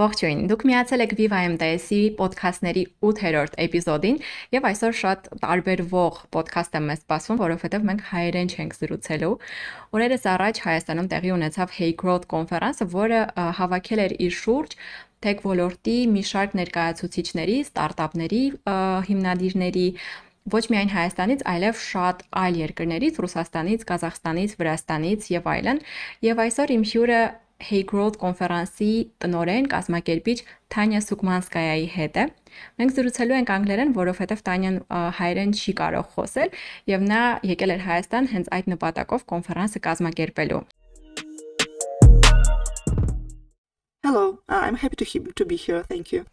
Ողջույն։ Դուք միացել եք Viva MDS-ի ոդքասթների 8-րդ էպիզոդին, եւ այսօր շատ տարբերվող ոդքասթ է մեզ սպասվում, որովհետեւ մենք հայերեն չենք զրուցելու։ Օրերս առաջ Հայաստանում տեղի ունեցավ Hey Growth կոնֆերանսը, որը հավաքել էր իր շուրջ tech ոլորտի մի շարք ներկայացուցիչների, ստարտափների հիմնադիրների ոչ միայն Հայաստանից, այլև շատ այլ երկրներից՝ Ռուսաստանից, Ղազախստանից, Վրաստանից եւ այլն։ Եվ այսօր իմ հյուրը Hey Growth կոնֆերանսի տնորեն կազմակերպիչ Թանյա Սուկմանսկայայի հետ է։ Մենք զրուցելու ենք անգլերեն, որովհետև Տանյան հայերեն չի կարող խոսել եւ նա եկել էր Հայաստան հենց այդ նպատակով կոնֆերանսը կազմակերպելու։ Hello, uh, I'm happy to, he- to be here. Thank you.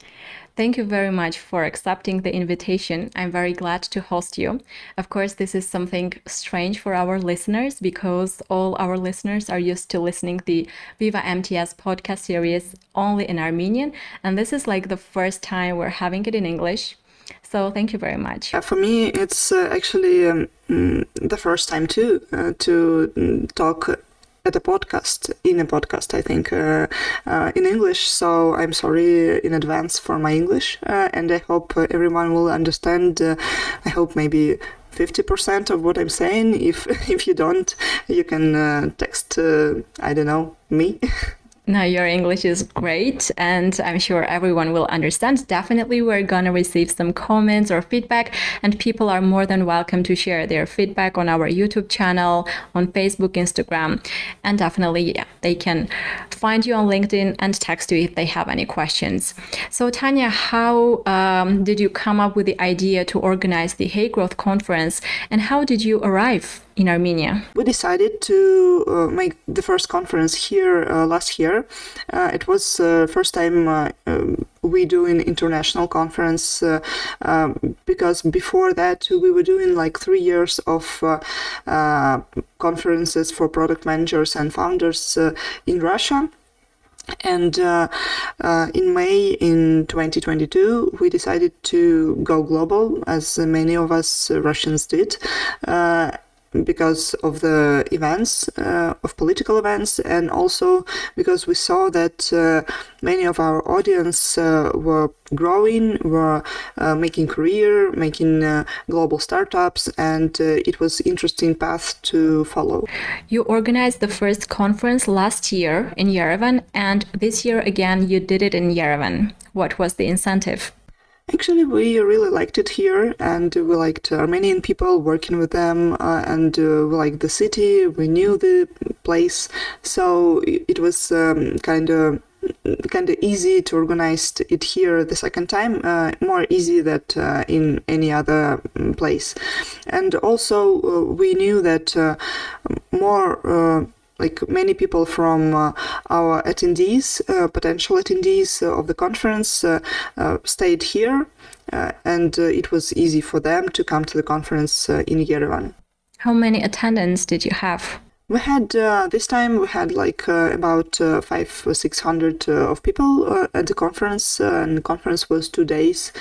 Thank you very much for accepting the invitation. I'm very glad to host you. Of course, this is something strange for our listeners because all our listeners are used to listening the Viva MTS podcast series only in Armenian, and this is like the first time we're having it in English. So thank you very much. For me, it's uh, actually um, mm, the first time too uh, to mm, talk at a podcast in a podcast i think uh, uh, in english. So i'm sorry in advance for my english uh, and i hope everyone will understand i hope maybe 50% of what i'm saying. If if you don't you can text i don't know me No, your English is great, and I'm sure everyone will understand. Definitely, we're gonna receive some comments or feedback, and people are more than welcome to share their feedback on our YouTube channel, on Facebook, Instagram, and definitely, yeah, they can find you on LinkedIn and text you if they have any questions. So, Tanya, how um, did you come up with the idea to organize the Hey Growth Conference, and how did you arrive in Armenia? We decided to uh, make the first conference here uh, last year. Uh, it was uh, first time uh, um, we do an international conference uh, um, because before that we were doing like three years of conferences for product managers and founders in Russia. And uh, uh, in May in 2022, we decided to go global, as many of us Russians did. Uh, because of the events uh, of political events and also because we saw that uh, many of our audience uh, were growing were uh, making career making uh, global startups and uh, it was interesting path to follow. You organized the first conference last year in yerevan and this year again you did it in yerevan. What was the incentive Actually, we really liked it here, and we liked Armenian people working with them, uh, and uh, we liked the city. We knew the place, so it was kind of kind of easy to organize it here the second time uh, more easy than uh, in any other mm, place and also uh, we knew that uh, more uh, like many people from uh, our attendees, uh, potential attendees uh, of the conference, uh, uh, stayed here, uh, and it was easy for them to come to the conference in Yerevan. How many attendants did you have? We had this time we had like about five or six hundred of people at the conference, and the conference was two days.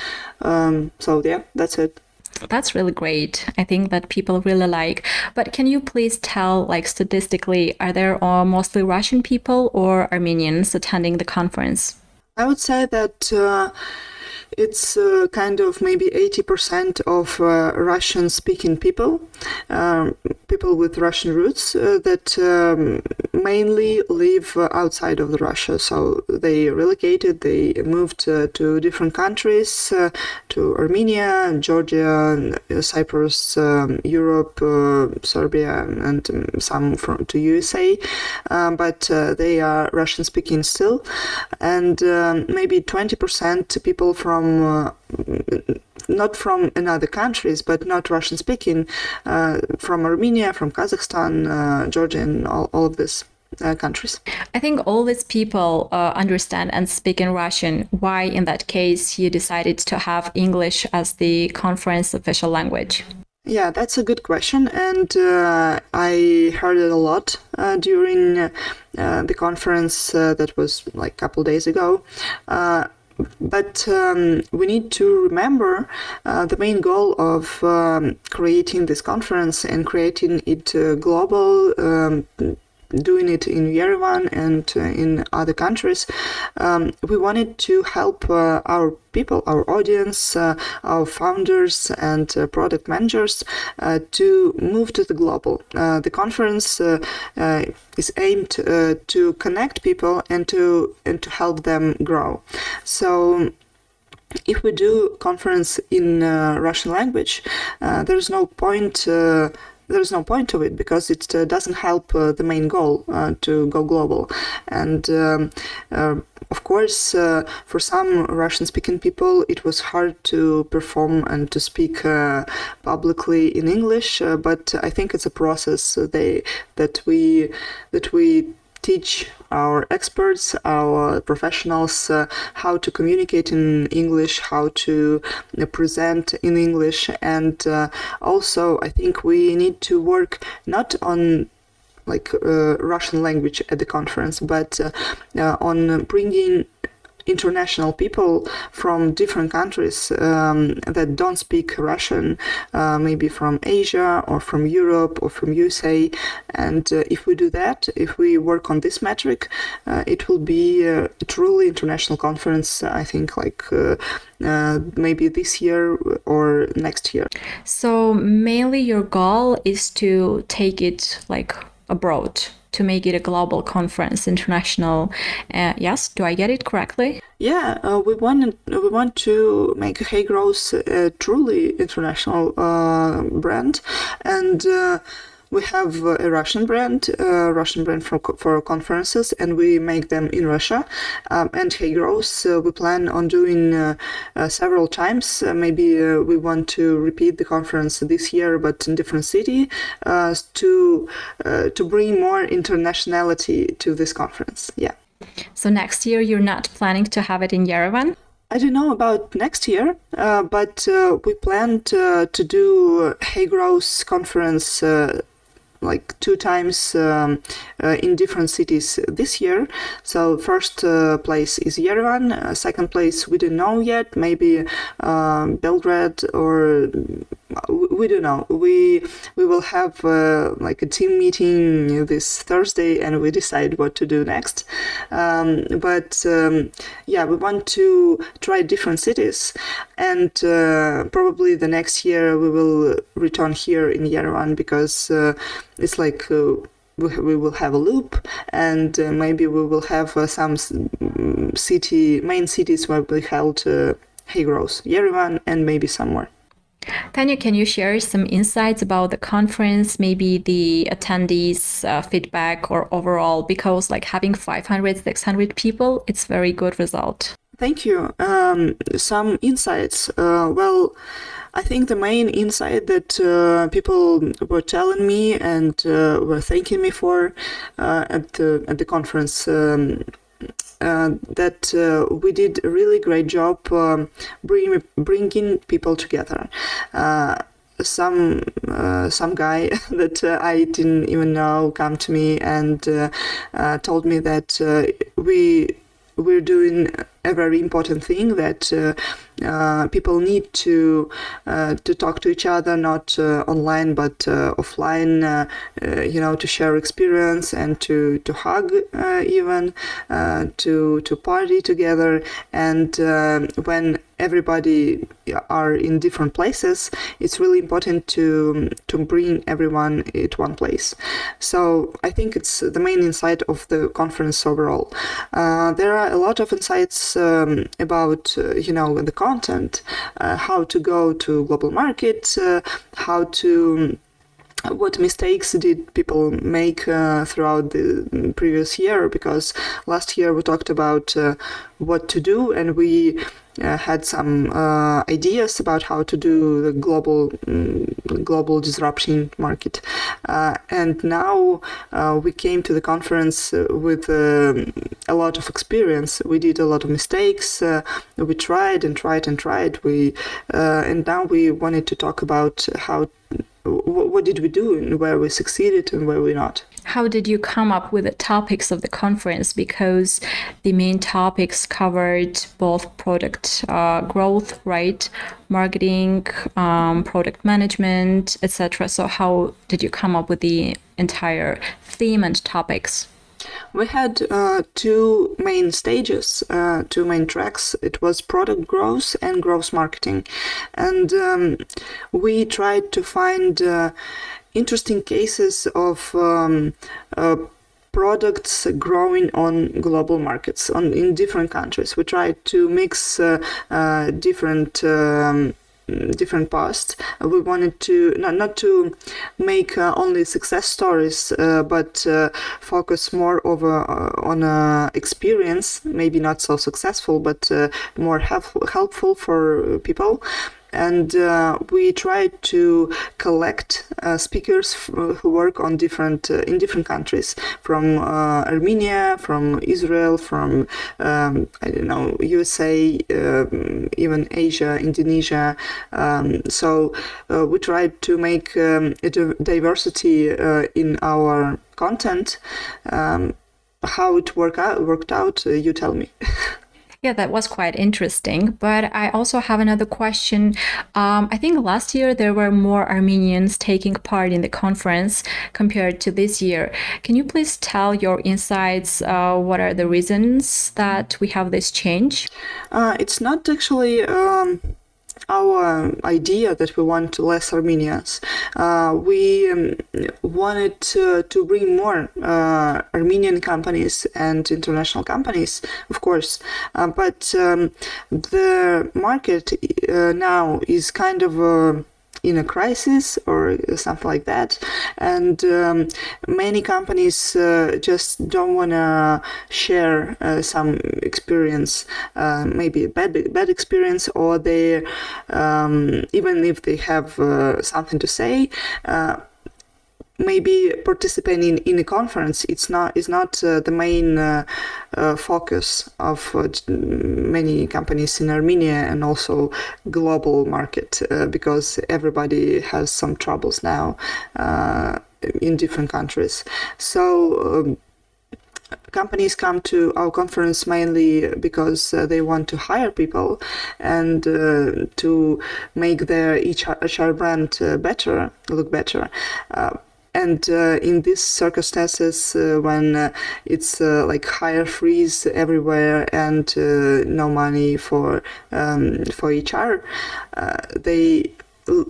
Um, so yeah, that's it. That's really great. I think that people really like. But can you please tell, like statistically, are there uh, mostly Russian people or Armenians attending the conference? I would say that. Uh, it's uh, kind of maybe 80% of uh, Russian speaking people, um, people with Russian roots uh, that um, mainly live outside of Russia. So they relocated, they moved uh, to different countries, uh, to Armenia, Georgia, Cyprus, um, Europe, uh, Serbia, and um, some from to USA. Um, but they are Russian speaking still. And maybe 20% people from from uh, not from another countries, but not Russian speaking, uh, from Armenia, from Kazakhstan, uh, Georgia, and all, all of this. Uh, countries. I think all these people uh, understand and speak in Russian. Why, in that case, you decided to have English as the conference official language? Yeah, that's a good question, and uh, I heard it a lot uh, during uh, the conference that was like a couple days ago but um, we need to remember uh, the main goal of um, creating this conference and creating it uh, global um, doing it in Yerevan and uh, in other countries, um, we wanted to help uh, our people, our audience, uh, our founders and product managers to move to the global. The conference is aimed to connect people and to and to help them grow. So if we do conference in uh, Russian language, uh, there's no point. Uh, there's no point to it because it uh, doesn't help uh, the main goal uh, to go global. And um, of course, for some Russian-speaking people, it was hard to perform and to speak publicly in English. but I think it's a process they that we that we teach our experts, our professionals, uh, how to communicate in English, how to uh, present in English, and uh, also I think we need to work not on like uh, Russian language at the conference, but uh, uh, on bringing international people from different countries um, that don't speak Russian, uh, maybe from Asia or from Europe or from USA. And uh, if we do that, if we work on this metric, uh, it will be a truly international conference, I think, like uh, uh, maybe this year or next year. So, mainly your goal is to take it like abroad to make it a global conference, international. Uh, yes, do I get it correctly? Yeah, uh, we want we want to make Hey Growth a truly international uh, brand, and uh, we have a Russian brand, a Russian brand for, for conferences, and we make them in Russia. Um, and Hey Growth, uh, we plan on doing uh, uh, several times. Uh, maybe uh, we want to repeat the conference this year, but in different city, uh, to to bring more internationality to this conference. Yeah. So next year, you're not planning to have it in Yerevan. I don't know about next year, uh, but uh, we plan to, to do Hey Growth conference uh, like two times um, uh, in different cities this year. So first uh, place is Yerevan, uh, second place we don't know yet, maybe um, Belgrade or we don't know. We we will have uh, like a team meeting this Thursday, and we decide what to do next. Um, but um, yeah, we want to try different cities, and uh, probably the next year we will return here in Yerevan because uh, it's like. Uh, we will have a loop and uh, maybe we will have uh, some city main cities where we held uh, Hey Growth, Yerevan and maybe somewhere. Tanya, can you share some insights about the conference, maybe the attendees' uh, feedback or overall? Because like having 500, 600 people, it's very good result. Thank you. Um, some insights. Uh, well, I think the main insight that uh, people were telling me and uh, were thanking me for uh, at the at the conference. Um, that uh, we did a really great job um, bring, bringing people together. Uh, some uh, some guy that uh, I didn't even know come to me and uh, told me that we we're doing a very important thing that uh, uh, people need to uh, to talk to each other, not online but offline. You know, to share experience and to to hug even to to party together. And when everybody are in different places, it's really important to to bring everyone at one place. So I think it's the main insight of the conference overall. Uh, there are a lot of insights um, about uh, you know the content, uh, how to go to global market, uh, how to what mistakes did people make uh, throughout the previous year because last year we talked about uh, what to do and we uh, had some uh, ideas about how to do the global um, global disruption market, uh, and now uh, we came to the conference uh, with um, a lot of experience. We did a lot of mistakes. Uh, we tried and tried and tried. We and now we wanted to talk about how what did we do and where we succeeded and where we not how did you come up with the topics of the conference because the main topics covered both product uh, growth right marketing um, product management etc so how did you come up with the entire theme and topics we had uh, two main stages, uh, two main tracks. It was product growth and growth marketing. And um, we tried to find uh, interesting cases of um, uh, products growing on global markets on in different countries. We tried to mix uh, uh, different um, different past. Uh, we wanted to not not to make uh, only success stories, uh, but uh, focus more over uh, on experience. Maybe not so successful, but more helpful helpful for people and uh, we try to collect uh, speakers who work on different uh, in different countries from uh, Armenia, from Israel, from um, I don't know USA, um, even Asia, Indonesia. Um, so uh, we try to make um, a diversity uh, in our content. Um, how it work out, worked out, you tell me. Yeah, that was quite interesting. But I also have another question. Um, I think last year there were more Armenians taking part in the conference compared to this year. Can you please tell your insights? Uh, what are the reasons that we have this change? Uh, it's not actually. Um our idea that we want less Armenians. Uh, we um, wanted to, to, bring more uh, Armenian companies and international companies, of course, uh, but um, the market uh, now is kind of a in a crisis or something like that. And um, many companies uh, just don't want to share uh, some experience, uh, maybe a bad bad experience, or they um, even if they have uh, something to say uh, maybe participating in a conference it's not is not uh, the main uh, uh, focus of uh, many companies in Armenia and also global market uh, because everybody has some troubles now uh, in different countries so um, companies come to our conference mainly because uh, they want to hire people and uh, to make their HR brand uh, better, look better. And uh, in these circumstances, uh, when uh, it's like hire freeze everywhere and no money for um, for HR, they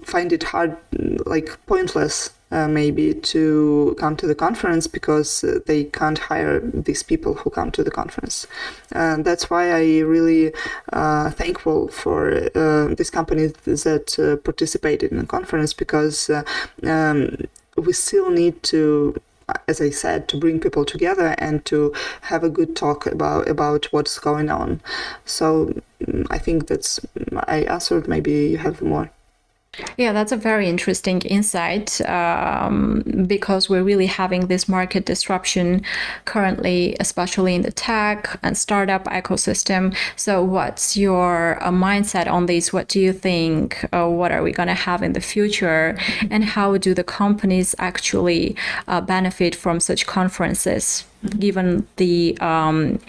find it hard, like pointless uh, maybe to come to the conference because uh, they can't hire these people who come to the conference. And that's why I really uh, thankful for these companies that participated in the conference because um, we still need to as I said, to bring people together and to have a good talk about about what's going on. So mm, I think that's I answered. Maybe you have more. Yeah, that's a very interesting insight um, because we're really having this market disruption currently, especially in the tech and startup ecosystem. So, what's your uh, mindset on this? What do you think? Uh, what are we going to have in the future? And how do the companies actually uh, benefit from such conferences? given the um,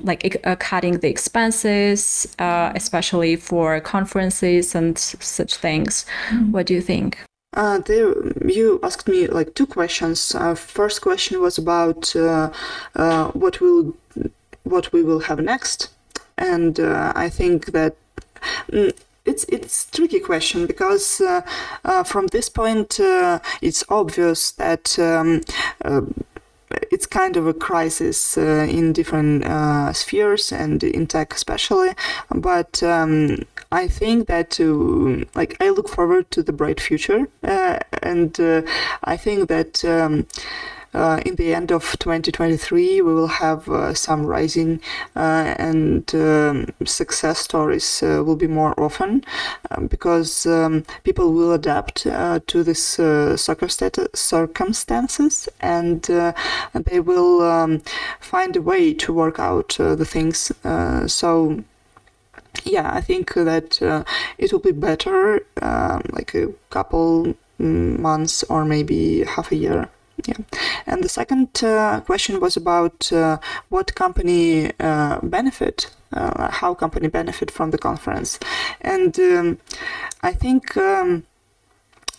like uh, cutting the expenses, uh, especially for conferences and such things. Mm-hmm. What do you think? Uh, there, you asked me like two questions. Uh, first question was about uh, uh, what will what we will have next, and uh, I think that. Mm, it's it's tricky question because uh, uh, from this point uh, it's obvious that um, it's kind of a crisis uh, in different uh, spheres and in tech especially but um, i think that uh, like i look forward to the bright future uh, and uh, i think that um, uh, in the end of 2023 we will have uh, some rising uh, and um, success stories uh, will be more often um, because um, people will adapt to this circumstances and they will um, find a way to work out the things so yeah, I think that uh, it will be better, um, like a couple mm, months or maybe half a year. Yeah. And the second uh, question was about uh, what company uh, benefit, uh, how company benefit from the conference. And um, I think um,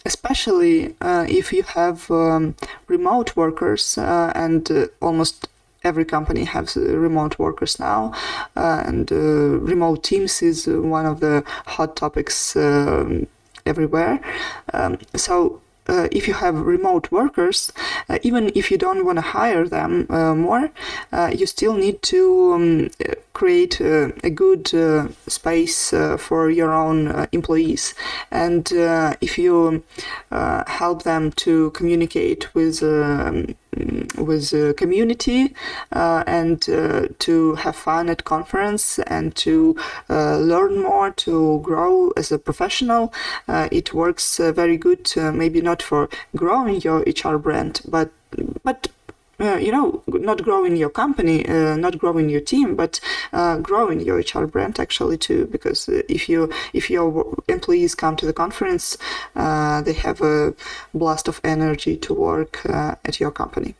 especially uh, if you have um, remote workers uh, and almost every company has remote workers now and remote teams is one of the hot topics um, everywhere um, so uh, if you have remote workers, uh, even if you don't want to hire them uh, more, uh, you still need to um, create uh, a good uh, space for your own employees. And if you help them to communicate with um, with the community uh, and uh, to have fun at conference and to uh, learn more to grow as a professional it works very good maybe not for growing your hr brand but but uh, you know, not growing your company, uh, not growing your team, but uh, growing your HR brand actually too. Because if you if your employees come to the conference, they have a blast of energy to work at your company.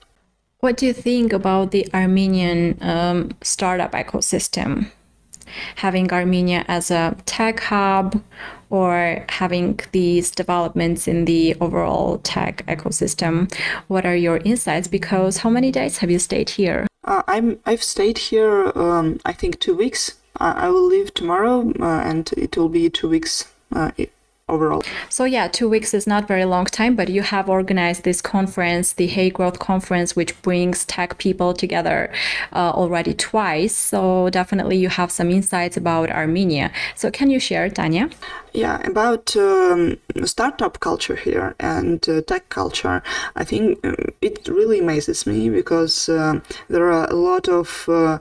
What do you think about the Armenian um, startup ecosystem? Having Armenia as a tech hub or having these developments in the overall tech ecosystem. What are your insights? Because how many days have you stayed here? Uh, I'm I've stayed here. Um, I think two weeks. I, I will leave tomorrow, uh, and it will be two weeks. Uh, overall. So yeah, two weeks is not very long time, but you have organized this conference, the Hey Growth Conference, which brings tech people together uh, already twice. So definitely you have some insights about Armenia. So can you share, Tanya? Yeah, about um, startup culture here and uh, tech culture, I think um, it really amazes me because uh, there are a lot of uh,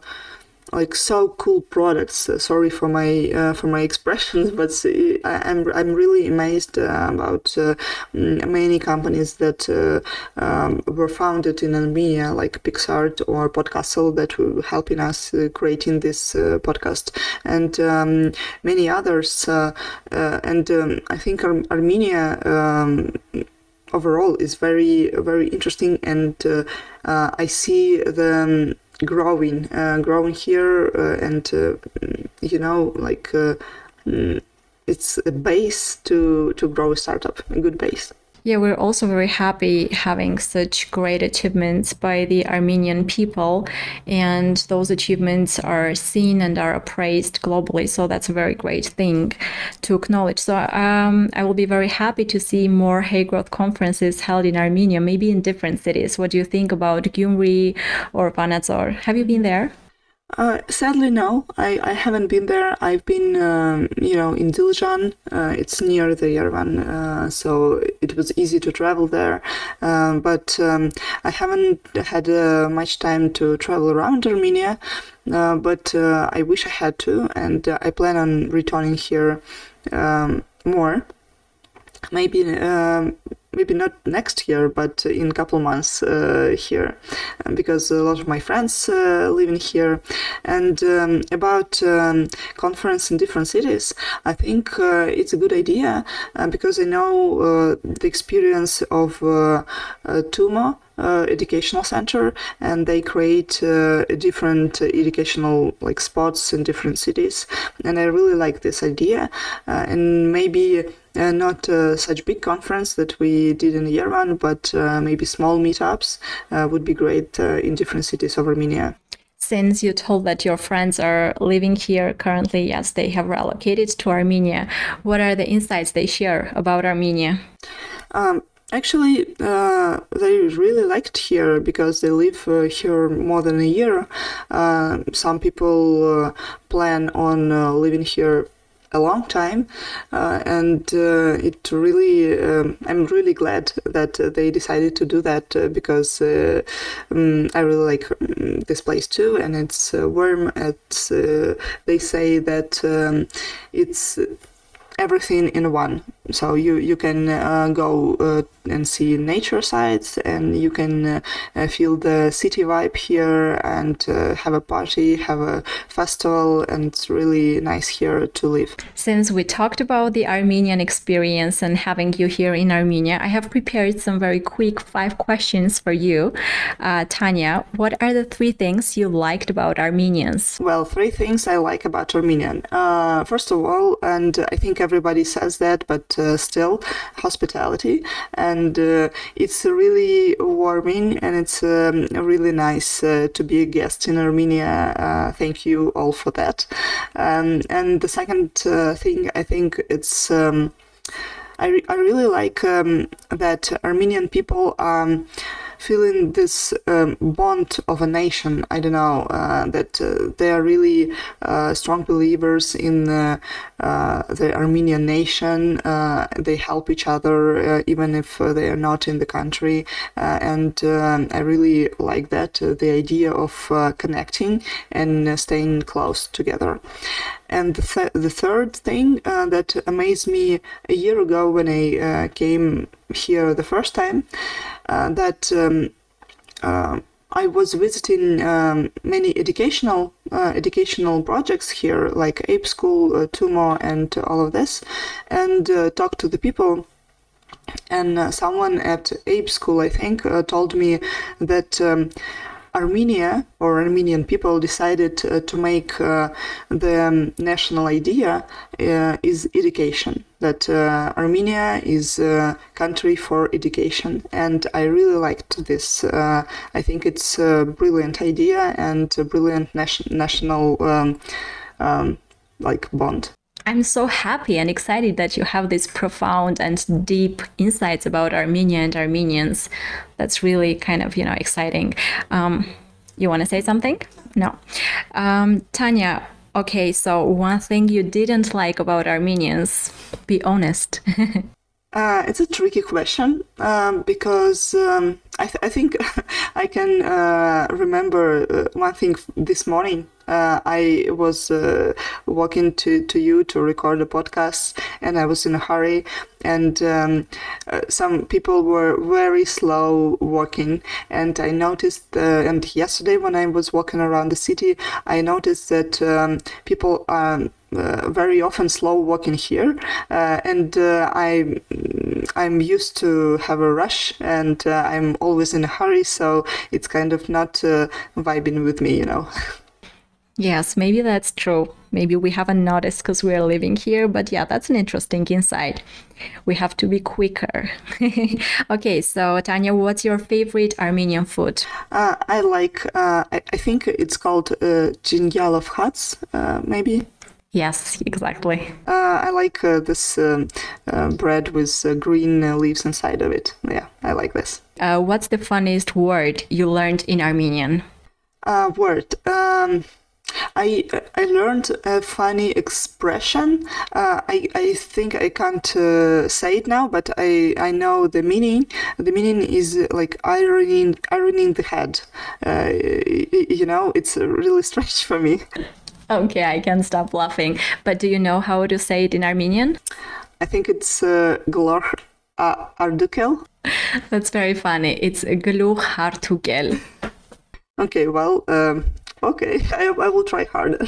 like so cool products. Uh, sorry for my uh, for my expressions, but I, am I'm, I'm really amazed uh, about uh, many companies that uh, um, were founded in Armenia, like PicsArt or Podcastle, that were helping us uh, creating this podcast, and um, many others. and um, I think Ar- Armenia. Um, overall is very very interesting and I see the growing, uh, growing here, uh, and uh, you know, like mm, it's a base to to grow a startup, a good base. Yeah, we're also very happy having such great achievements by the Armenian people, and those achievements are seen and are appraised globally. So that's a very great thing to acknowledge. So um, I will be very happy to see more Hey Growth conferences held in Armenia, maybe in different cities. What do you think about Gyumri or Vanadzor? Have you been there? Uh, sadly, no. I, I haven't been there. I've been, um, you know, in Dilijan. Uh, it's near the Yerevan, uh, so it was easy to travel there. Um, but um, I haven't had uh, much time to travel around Armenia. Uh, but uh, I wish I had to, and I plan on returning here um, more. Maybe um, maybe not next year, but in a couple months uh, here, because a lot of my friends uh, live in here. And um, about um, conference in different cities, I think uh, it's a good idea uh, because I know uh, the experience of uh, Tumo. Uh, educational center and they create uh, different educational like spots in different cities and i really like this idea uh, and maybe uh, not uh, such big conference that we did in Yerevan, but uh, maybe small meetups would be great in different cities of Armenia since you told that your friends are living here currently, yes, they have relocated to Armenia. What are the insights they share about Armenia? Um, actually, uh, they really liked here because they live uh, here more than a year. Uh, some people plan on living here a long time, uh, and uh, it really um, I'm really glad that uh, they decided to do that uh, because um, I really like um, this place too, and it's uh, warm. It's they say that um, it's everything in one so you you can uh, go uh, and see nature sites, and you can uh, feel the city vibe here, and uh, have a party, have a festival, and it's really nice here to live. Since we talked about the Armenian experience and having you here in Armenia, I have prepared some very quick five questions for you. Uh, Tanya, what are the three things you liked about Armenians? Well, three things I like about Armenian. Uh, first of all, and I think everybody says that, but still, hospitality. And uh, it's really warming and it's um, really nice uh, to be a guest in Armenia. Uh, thank you all for that. Um, and the second uh, thing, I think it's. Um, I, re- I really like um, that Armenian people um, feeling this um, bond of a nation. I don't know uh, that uh, they are really uh, strong believers in the Armenian nation. They help each other even if they are not in the country, and um, I really like that the idea of connecting and staying close together. And the, th- the third thing uh, that amazed me a year ago when I uh, came here the first time, that um, uh, I was visiting um, many educational uh, educational projects here, like Ayb School, uh, Tumo, and all of this, and talked to the people. And someone at Ayb School, I think, told me that um, Armenia or Armenian people decided uh, to make uh, the um, national idea uh, is education. That uh, Armenia is a country for education, and I really liked this. Uh, I think it's a brilliant idea and a brilliant nation- national um, um, like bond. I'm so happy and excited that you have this profound and deep insights about Armenia and Armenians. That's really kind of, you know, exciting. Um, you want to say something? No. Um, Tanya, okay, so one thing you didn't like about Armenians, be honest. Uh, it's a tricky question um, because um, I, th- I, think I can uh, remember uh, one thing this morning I was uh, walking to, to you to record a podcast and I was in a hurry. And um, uh, some people were very slow walking. And I noticed uh, and yesterday when I was walking around the city I noticed that um, people are uh, very often slow walking here, uh, and uh, I I'm used to have a rush, and uh, I'm always in a hurry, so it's kind of not vibing with me, you know. Yes, maybe that's true. Maybe we haven't noticed because we're living here, but yeah, that's an interesting insight. We have to be quicker. okay, so Tanya, what's your favorite Armenian food? Uh, I like, uh, I, I, think it's called uh, Jingyalov Hats, uh, maybe. Yes, exactly. Uh, I like uh, this um, uh, bread with uh, green uh, leaves inside of it. Yeah, I like this. Uh, what's the funniest word you learned in Armenian? word. Um, I I learned a funny expression. Uh, I I think I can't uh, say it now, but I I know the meaning. The meaning is like ironing ironing the head. Uh, you know, it's really strange for me. Okay, I can stop laughing. But do you know how to say it in Armenian? I think it's uh, glor uh, ardukel. That's very funny. It's gluch hartukel. Okay, well, um, okay, I, I will try harder.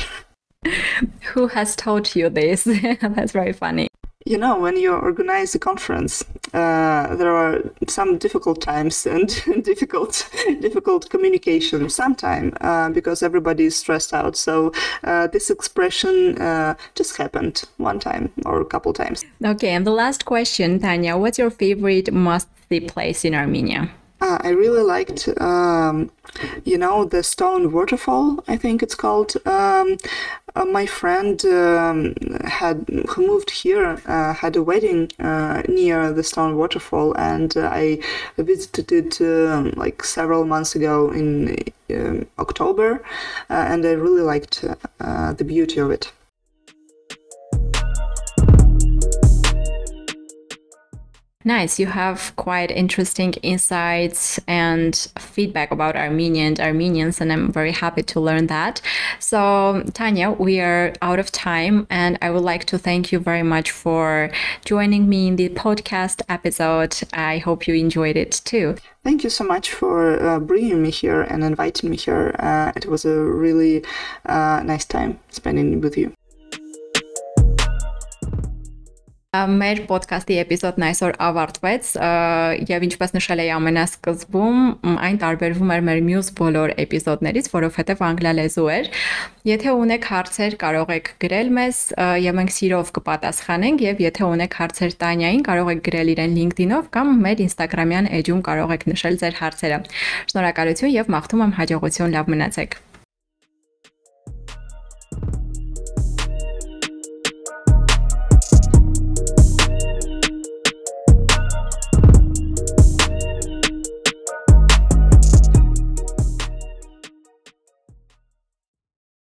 Who has taught you this? That's very funny. You know, when you organize a conference, uh, there are some difficult times and difficult, difficult communication sometimes uh, because everybody is stressed out. So uh, this expression uh, just happened one time or a couple times. Okay, and the last question, Tanya, what's your favorite must-see place in Armenia? Uh, I really liked, um, you know, the stone waterfall. I think it's called. Um, uh, my friend um, had who moved here uh, had a wedding uh, near the stone waterfall, and uh, I visited it um, like several months ago in um, October, uh, and I really liked the beauty of it. Nice. You have quite interesting insights and feedback about Armenia and Armenians, and I'm very happy to learn that. So, Tanya, we are out of time, and I would like to thank you very much for joining me in the podcast episode. I hope you enjoyed it too. Thank you so much for uh, bringing me here and inviting me here. Uh, it was a really uh, nice time spending with you. Մեր ոդքասթի էպիզոդն այսօր ավարտվեց եւ ինչպես նշել էի ամենասկզբում, այն տարբերվում էր մեր մյուս բոլոր էպիզոդներից, որովհետեւ անգլալեզու էր։ Եթե ունեք հարցեր, կարող եք գրել մեզ եւ մենք սիրով կպատասխանենք եւ եթե ունեք հարցեր Տանյային, կարող եք գրել իրեն LinkedIn-ով կամ մեր Instagram-յան էջում կարող եք նշել ձեր հարցերը։ Շնորհակալություն եւ մաղթում եմ հաջողություն, լավ մնացեք։